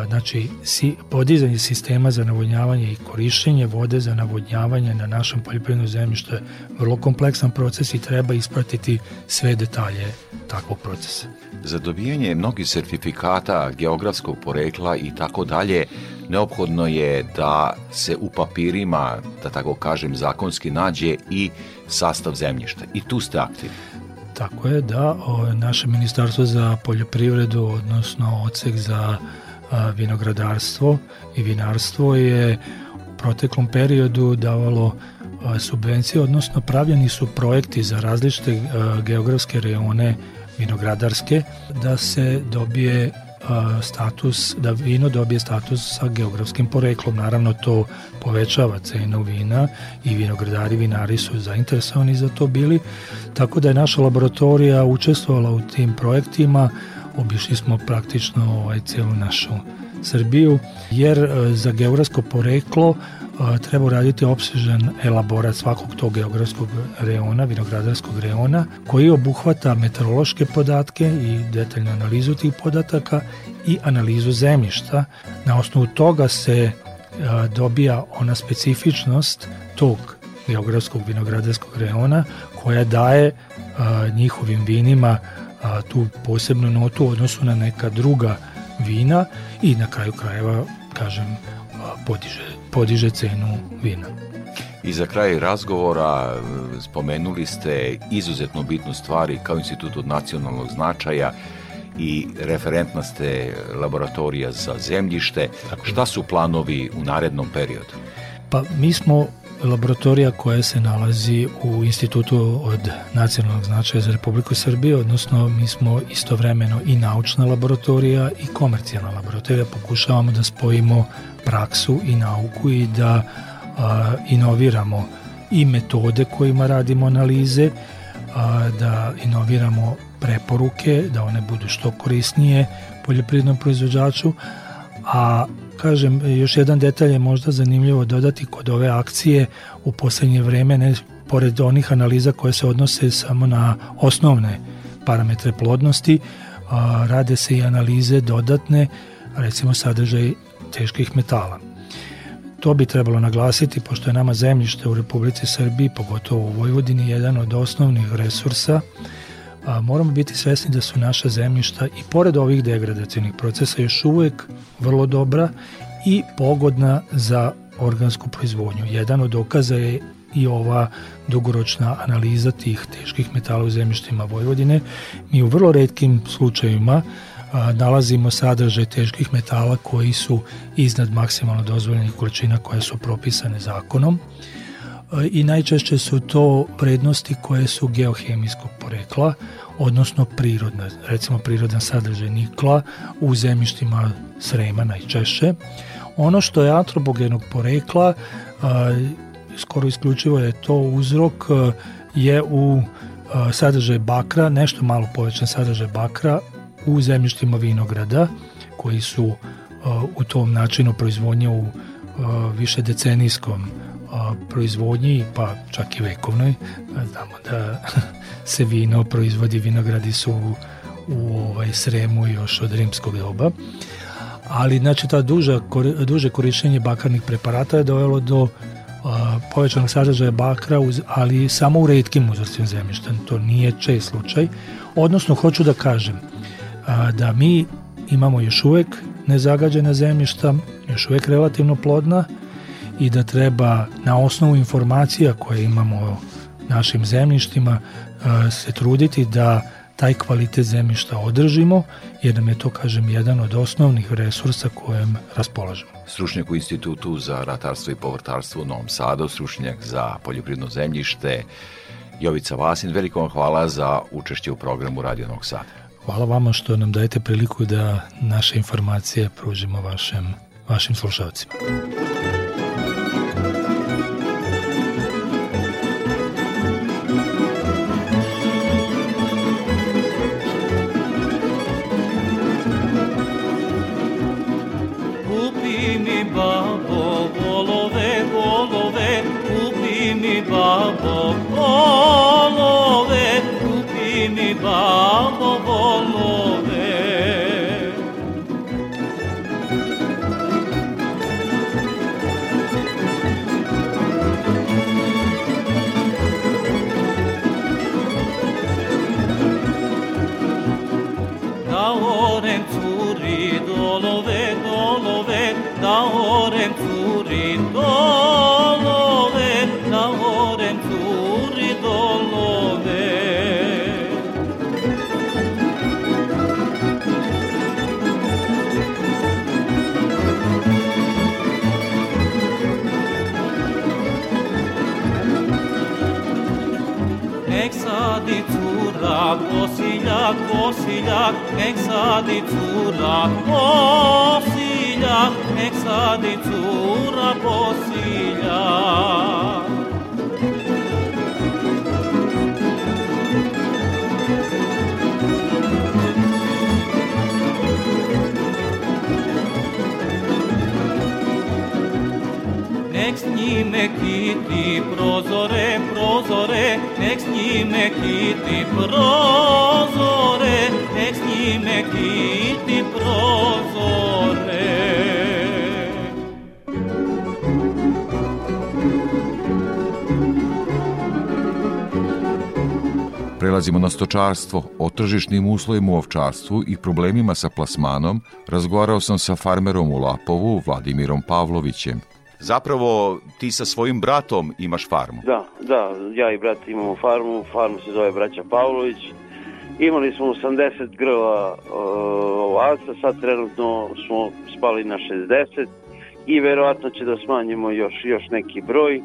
znači si, podizanje sistema za navodnjavanje i korišćenje vode za navodnjavanje na našem poljoprivrednom zemljištu je vrlo kompleksan proces i treba ispratiti sve detalje takvog procesa. Za dobijanje mnogih sertifikata geografskog porekla i tako dalje, neophodno je da se u papirima, da tako kažem, zakonski nađe i sastav zemljišta. I tu ste aktivni. Tako je, da. O, naše ministarstvo za poljoprivredu, odnosno odsek za vinogradarstvo i vinarstvo je u proteklom periodu davalo subvencije, odnosno pravljeni su projekti za različite geografske reone vinogradarske da se dobije status, da vino dobije status sa geografskim poreklom. Naravno, to povećava cenu vina i vinogradari, vinari su zainteresovani za to bili, tako da je naša laboratorija učestvovala u tim projektima, obišli smo praktično ovaj, celu našu Srbiju, jer e, za geografsko poreklo treba uraditi opsežan elaborat svakog tog geografskog reona, vinogradarskog reona, koji obuhvata meteorološke podatke i detaljnu analizu tih podataka i analizu zemljišta. Na osnovu toga se dobija ona specifičnost tog geografskog vinogradarskog reona koja daje njihovim vinima tu posebnu notu u odnosu na neka druga vina i na kraju krajeva, kažem, podiže podiže cenu vina. I za kraj razgovora spomenuli ste izuzetno bitnu stvari kao institut od nacionalnog značaja i referentna ste laboratorija za zemljište. Tako. Šta su planovi u narednom periodu? Pa mi smo laboratorija koja se nalazi u institutu od nacionalnog značaja za Republiku Srbiju, odnosno mi smo istovremeno i naučna laboratorija i komercijalna laboratorija. Pokušavamo da spojimo praksu i nauku i da a, inoviramo i metode kojima radimo analize, a, da inoviramo preporuke, da one budu što korisnije poljoprivrednom proizvođaču, a kažem, još jedan detalj je možda zanimljivo dodati kod ove akcije u poslednje vreme, ne, pored onih analiza koje se odnose samo na osnovne parametre plodnosti, a, rade se i analize dodatne, recimo sadržaj teških metala. To bi trebalo naglasiti, pošto je nama zemljište u Republici Srbiji, pogotovo u Vojvodini, jedan od osnovnih resursa, a, moramo biti svesni da su naša zemljišta i pored ovih degradacijnih procesa još uvek vrlo dobra i pogodna za organsku proizvodnju. Jedan od dokaza je i ova dugoročna analiza tih teških metala u zemljištima Vojvodine. Mi u vrlo redkim slučajevima nalazimo sadržaj teških metala koji su iznad maksimalno dozvoljenih količina koje su propisane zakonom i najčešće su to vrednosti koje su geohemijskog porekla, odnosno prirodna, recimo prirodan sadržaj nikla u zemljištima Srema najčešće. Ono što je antropogenog porekla, skoro isključivo je to uzrok, je u sadržaj bakra, nešto malo povećan sadržaj bakra u zemljištima vinograda koji su u tom načinu proizvodnje u više decenijskom proizvodnji pa čak i vekovnoj znamo da se vino proizvodi vinogradi su u, u ovaj sremu još od rimskog doba ali znači ta duža, duže korišćenje bakarnih preparata je dovelo do a, povećanog sadržaja bakra, uz, ali samo u redkim uzorcima zemljišta. To nije čest slučaj. Odnosno, hoću da kažem, a, da mi imamo još uvek nezagađena zemljišta, još uvek relativno plodna i da treba na osnovu informacija koje imamo o našim zemljištima e, se truditi da taj kvalitet zemljišta održimo, jer nam je to, kažem, jedan od osnovnih resursa kojem raspolažemo. Stručnjak u Institutu za ratarstvo i povrtarstvo u Novom Sadu, stručnjak za poljoprivredno zemljište, Jovica Vasin, veliko vam hvala za učešće u programu Radio Novog Sada. Hvala vama što nam dajete priliku da naše informacije pružimo vašem, vašim slušalcima. Kupi mi სილაკ ეგსადი ცურა ოსილა ეგსადი ცურა პოსილა Next nime kiti prozore prozore. Next nime kiti prozore. Njime kiti prozore. Prelazimo na stočarstvo. O tržišnim uslovima u ovčarstvu i problemima sa plasmanom razgovarao sam sa farmerom u Lapovu, Vladimirom Pavlovićem. Zapravo, ti sa svojim bratom imaš farmu. Da, da, ja i brat imamo farmu, farmu se zove Braća Pavlović. Imali smo 80 grla uh, ovaca, sad trenutno smo spali na 60 i verovatno će da smanjimo još, još neki broj.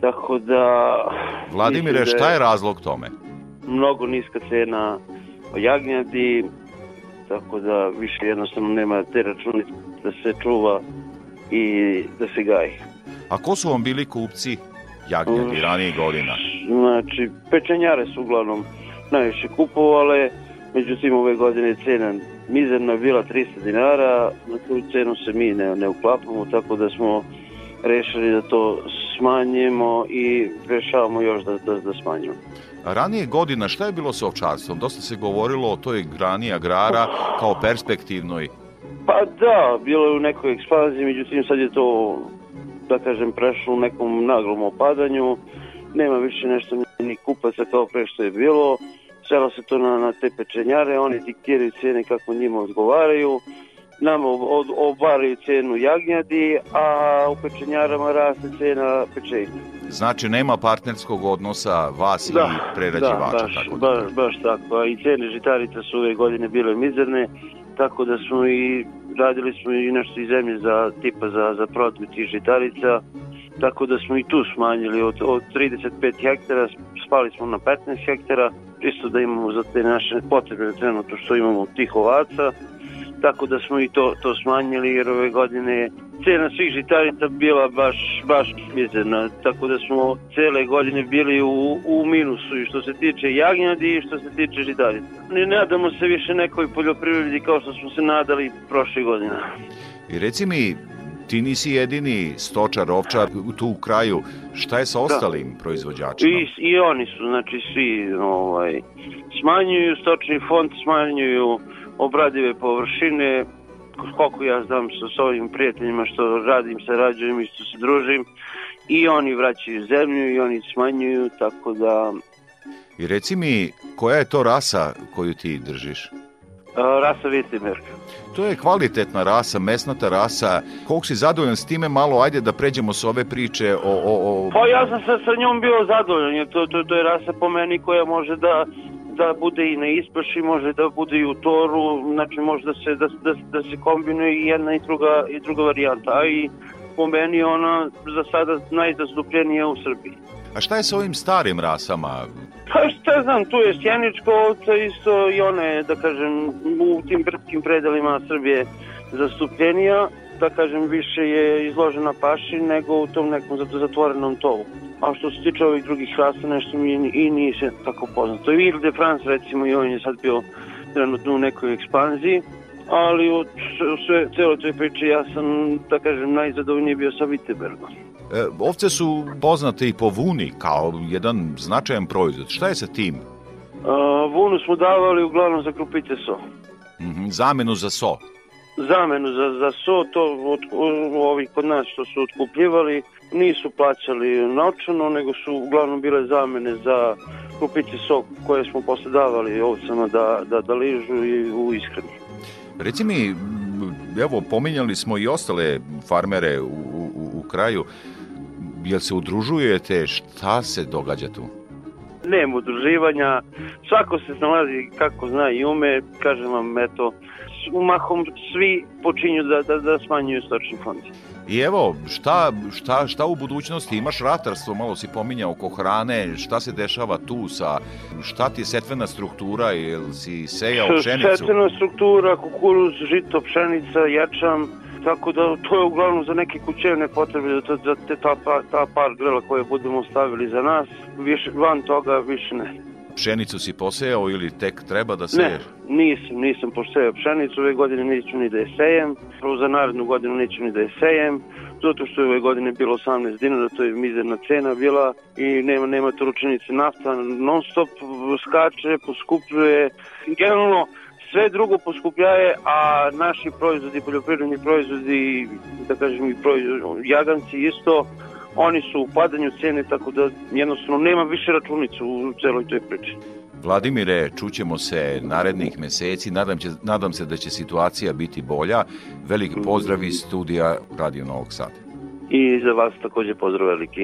Tako da... Vladimire, da šta je razlog tome? Mnogo niska cena jagnjadi, tako da više jednostavno nema te računice da se čuva i da se gaji. A ko su vam bili kupci jagnjadi ranijih godina? Znači, pečenjare su uglavnom najviše kupovale, međutim ove godine je cena mizerna je bila 300 dinara, na tu cenu se mi ne, ne uklapamo, tako da smo rešili da to smanjimo i rešavamo još da, da, da smanjimo. Ranije godina šta je bilo sa ovčarstvom? Dosta se govorilo o toj grani agrara kao perspektivnoj. Pa da, bilo je u nekoj ekspanziji, međutim sad je to, da kažem, prešlo u nekom naglom opadanju. Nema više nešto ni kupaca kao pre što je bilo. Svelo se to na, na te pečenjare, oni diktiraju cene kako njima odgovaraju. Nama od, obaraju cenu jagnjadi, a u pečenjarama raste cena pečenja. Znači, nema partnerskog odnosa vas Da, i prerađivača. da, baš, tako da. baš, baš tako. I cene žitarica su ove godine bile mizerne, tako da smo i radili smo i nešto iz zemlje za tipa za, za prodaju tih žitarica, tako da smo i tu smanjili od, od 35 hektara, spali smo na 15 hektara, čisto da imamo za te naše potrebe trenutno što imamo tih ovaca, tako da smo i to, to smanjili jer ove godine je cena svih žitarica bila baš, baš mizerna, tako da smo cele godine bili u, u minusu i što se tiče jagnjadi i što se tiče žitarica. Ne nadamo se više nekoj poljoprivredi kao što smo se nadali prošle godine. I reci mi, ti nisi jedini stočar, ovčar tu u kraju. Šta je sa ostalim proizvođačima? I, I oni su, znači svi ovaj, smanjuju stočni fond, smanjuju obradive površine, koliko ja znam sa s ovim prijateljima što radim, sarađujem i što se družim, i oni vraćaju zemlju i oni smanjuju, tako da I reci mi, koja je to rasa koju ti držiš? Rasa Wittenberg. To je kvalitetna rasa, mesnata rasa. Koliko si zadovoljan s time, malo ajde da pređemo s ove priče o... o, o... Pa ja sam sa, sa njom bio zadovoljan, jer to, to, to je rasa po meni koja može da da bude i na ispaši, može da bude i u toru, znači može da se, da, da, da se kombinuje i jedna i druga, i druga varijanta, a i po meni ona za sada najzastupljenija u Srbiji. A šta je sa ovim starim rasama? Pa šta znam, tu je sjeničko ovca isto i one, da kažem, u tim brdskim predelima Srbije zastupljenija, da kažem, više je izložena paši nego u tom nekom zatvorenom tovu. A što se tiče ovih drugih rasa, nešto mi i nije se tako poznato. I Ile de France, recimo, i on je sad bio trenutno u nekoj ekspanziji, ali od sve, celo toj priče ja sam, da kažem, najzadovoljniji bio sa Wittenbergom. E, ovce su poznate i po vuni kao jedan značajan proizvod. Šta je sa tim? A, vunu smo davali uglavnom za krupice so. Mm -hmm, zamenu za so. Zamenu za, za so, to od, ovi kod nas što su otkupljivali, nisu plaćali novčano, nego su uglavnom bile zamene za kupići sok koje smo posle davali ovcama da, da, da ližu i u ishrani. Reci mi, evo, pominjali smo i ostale farmere u, u, u kraju, jel se udružujete, šta se događa tu? Nema udruživanja, svako se snalazi kako zna i ume, kažem vam, eto, umahom svi počinju da, da, da smanjuju stočni fond. I evo, šta, šta, šta u budućnosti? Imaš ratarstvo, malo si pominjao oko hrane, šta se dešava tu sa, šta ti je setvena struktura, jel si sejao pšenicu? Setvena struktura, kukuruz, žito, pšenica, jačam, tako da to je uglavnom za neke kućevne potrebe, za, za te, ta, ta par grela koje budemo stavili za nas, više, van toga više ne. Pšenicu si posejao ili tek treba da seješ? Ne, nisam, nisam posejao pšenicu, ove godine neću ni da je sejem, prvo za narednu godinu neću ni da je sejem, zato što je ove godine bilo 18 dinara, to je mizerna cena bila i nema, nema toručenice nafta, non stop skače, poskupljuje, generalno sve drugo poskupljaje, a naši proizvodi, poljoprivredni proizvodi, da kažem i proizvodi, jaganci isto, oni su u padanju cene, tako da jednostavno nema više računicu u celoj toj priči. Vladimire, čućemo se narednih meseci, nadam, će, nadam se da će situacija biti bolja. Veliki pozdrav iz studija Radio Novog Sada. I za vas takođe pozdrav veliki.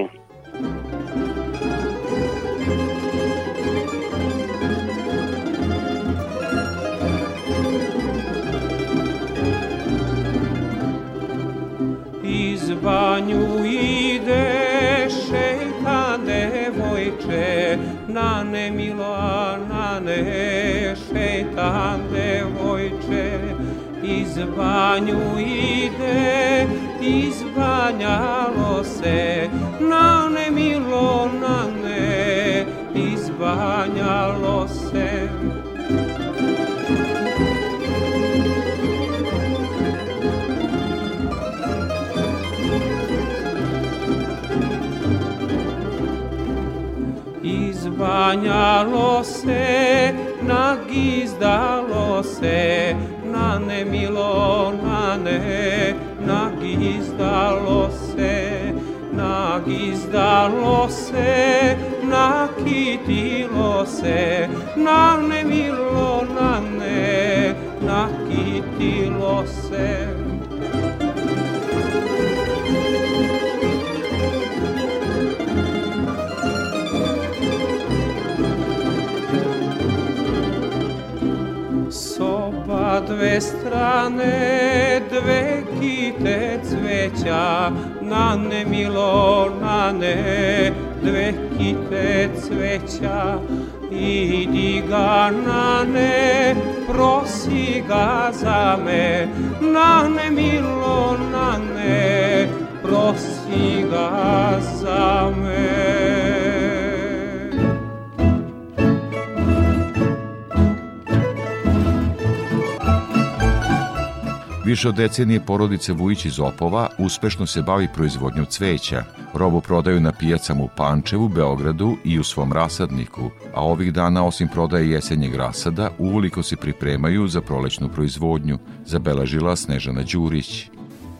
Iz banju na ne milo, na ne šetan devojče. Iz banju ide, izbanjalo se, na ne milo, na ne, izbanjalo se. Izbanjalo se, nagizdalo se, na nemilo, na ne, nagizdalo se, nagizdalo se, nakitilo se, na nemilo, na ne, nakitilo se. Dve strane, dve kite cveća, na ne milo, na ne, dve kite cveća. Idi ga na ne, prosi ga za me, na ne milo, na ne, prosi ga za me. Više od decenije porodice Vujić iz Opova uspešno se bavi proizvodnjom cveća. Robu prodaju na pijacama u Pančevu, Beogradu i u svom rasadniku, a ovih dana osim prodaje jesenjeg rasada, uvoliko se pripremaju za prolećnu proizvodnju, zabeležila Snežana Đurić.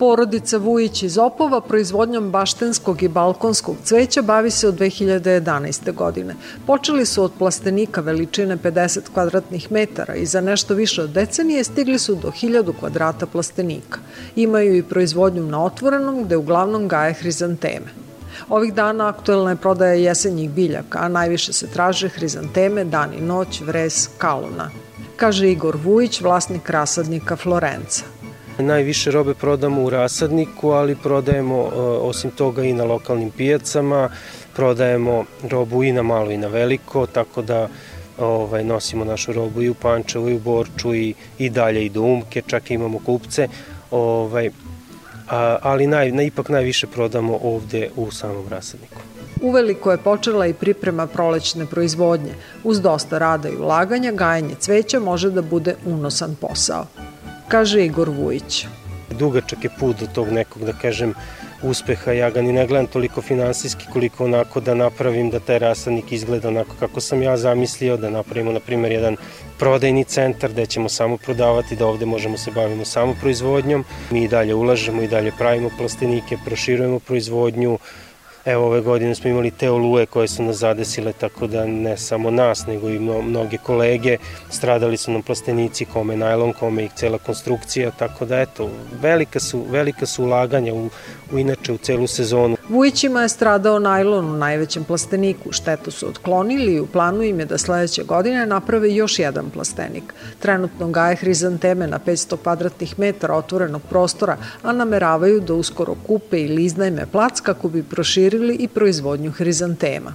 Porodica Vujić iz Opova proizvodnjom baštenskog i balkonskog cveća bavi se od 2011. godine. Počeli su od plastenika veličine 50 kvadratnih metara i za nešto više od decenije stigli su do 1000 kvadrata plastenika. Imaju i proizvodnju na otvorenom gde uglavnom gaje hrizanteme. Ovih dana aktuelna je prodaja jesenjih biljaka, a najviše se traže hrizanteme, dan i noć, vres, kaluna. Kaže Igor Vujić, vlasnik rasadnika Florenca. Najviše robe prodamo u rasadniku, ali prodajemo e, osim toga i na lokalnim pijacama, prodajemo robu i na malo i na veliko, tako da ovaj, nosimo našu robu i u Pančevu i u Borču i, i dalje i do Umke, čak imamo kupce, ovaj, a, ali naj, na, ipak najviše prodamo ovde u samom rasadniku. Uveliko je počela i priprema prolećne proizvodnje. Uz dosta rada i ulaganja, gajanje cveća može da bude unosan posao kaže Igor Vujić. Dugačak je put do tog nekog, da kažem, uspeha. Ja ga ni ne gledam toliko finansijski koliko onako da napravim da taj rasadnik izgleda onako kako sam ja zamislio, da napravimo, na primjer, jedan prodajni centar gde ćemo samo prodavati, da ovde možemo se bavimo samo proizvodnjom. Mi i dalje ulažemo i dalje pravimo plastenike, proširujemo proizvodnju, Evo ove godine smo imali te oluje koje su nas zadesile, tako da ne samo nas, nego i mnoge kolege. Stradali su nam plastenici, kome najlon, kome i cela konstrukcija, tako da eto, velika su, velika su ulaganja u, u inače u celu sezonu. Vujićima je stradao najlon u najvećem plasteniku. Štetu su otklonili i u planu im je da sledeće godine naprave još jedan plastenik. Trenutno gaje hrizanteme na 500 kvadratnih metara otvorenog prostora, a nameravaju da uskoro kupe i liznajme plac kako bi proširili i proizvodnju hrizantema.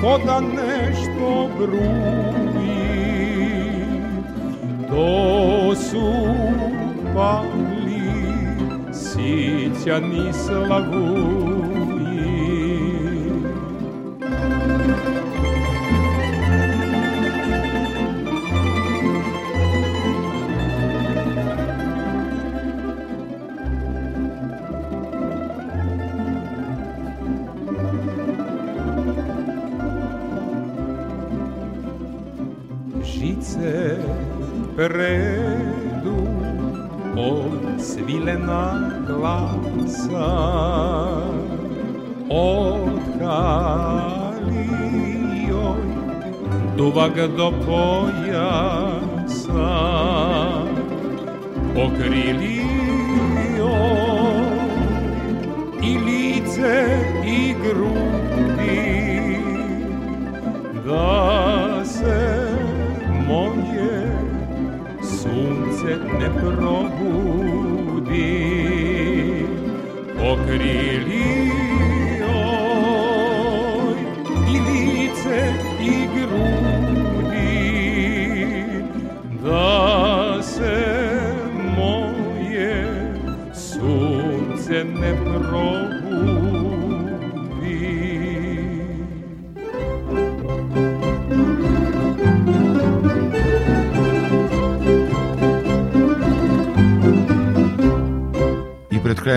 ko da nešto bruji, to su pali Sicjani slavuji. Glasa od kalijoj duvak do pojasa pokrili i lice i grudi da se moje sunce ne probudi crocodile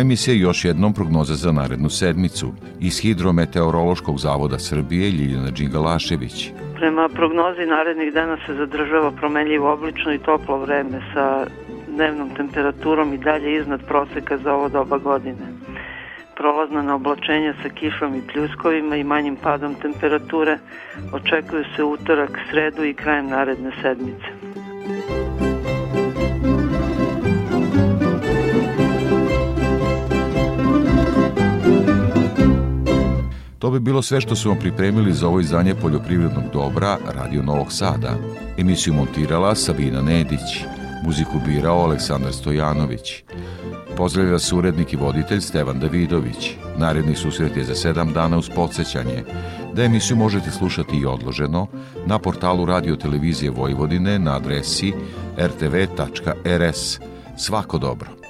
emisije još jednom prognoza za narednu sedmicu. Iz Hidrometeorološkog zavoda Srbije Ljiljana Đingalašević. Prema prognozi narednih dana se zadržava promenljivo oblično i toplo vreme sa dnevnom temperaturom i dalje iznad proseka za ovo doba godine. Prolazna na oblačenja sa kišom i pljuskovima i manjim padom temperature očekuju se utorak, sredu i krajem naredne sedmice. Bi bilo sve što vam pripremili za ovo izdanje poljoprivrednog dobra Radio Novog Sada. Emisiju montirala Sabina Nedić, muziku birao Aleksandar Stojanović. Pozdravlja se urednik i voditelj Stevan Davidović. Naredni susret je za sedam dana uz podsjećanje da emisiju možete slušati i odloženo na portalu Radio Televizije Vojvodine na adresi rtv.rs. Svako dobro!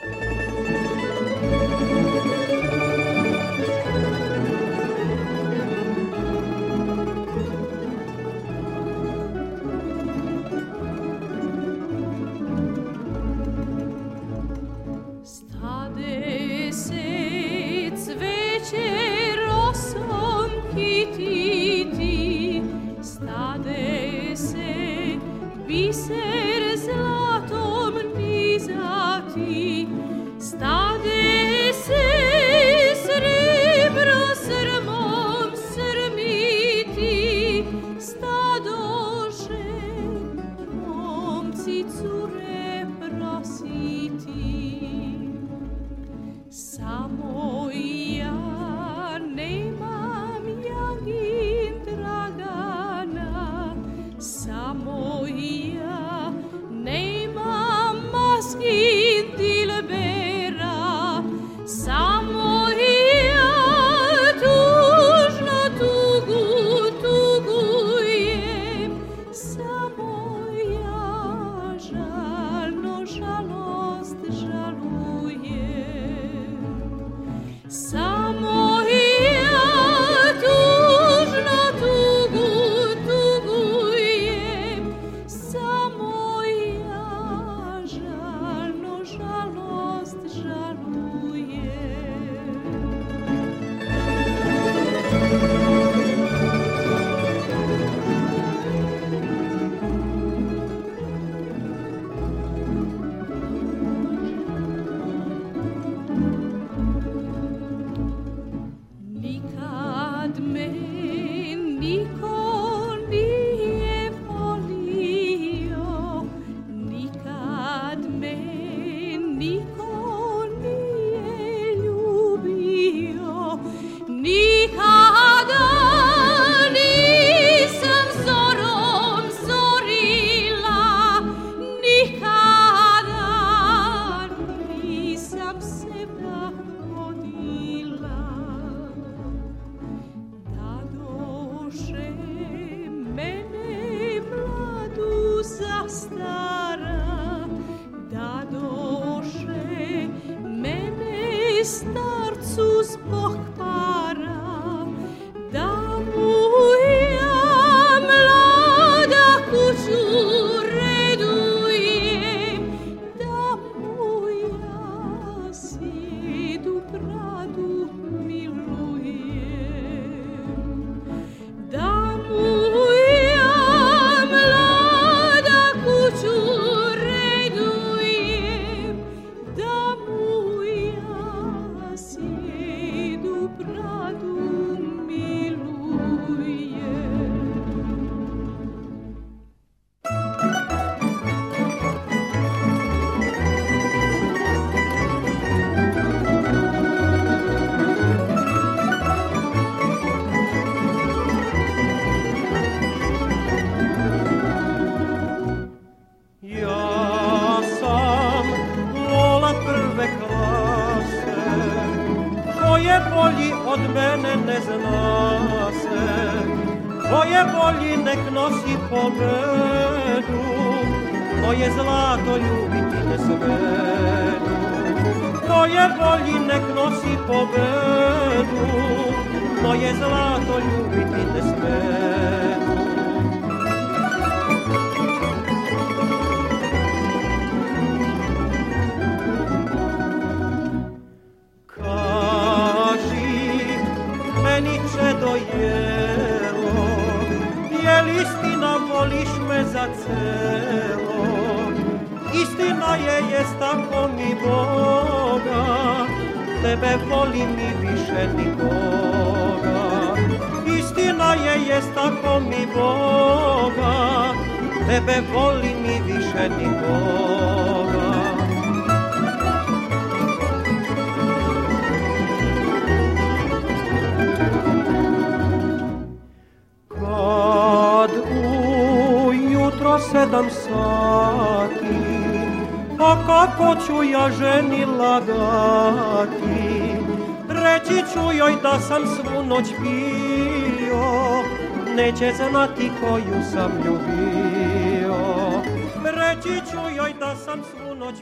So noć pio Neće znati koju sam ljubio. Reći ću joj da sam svu noć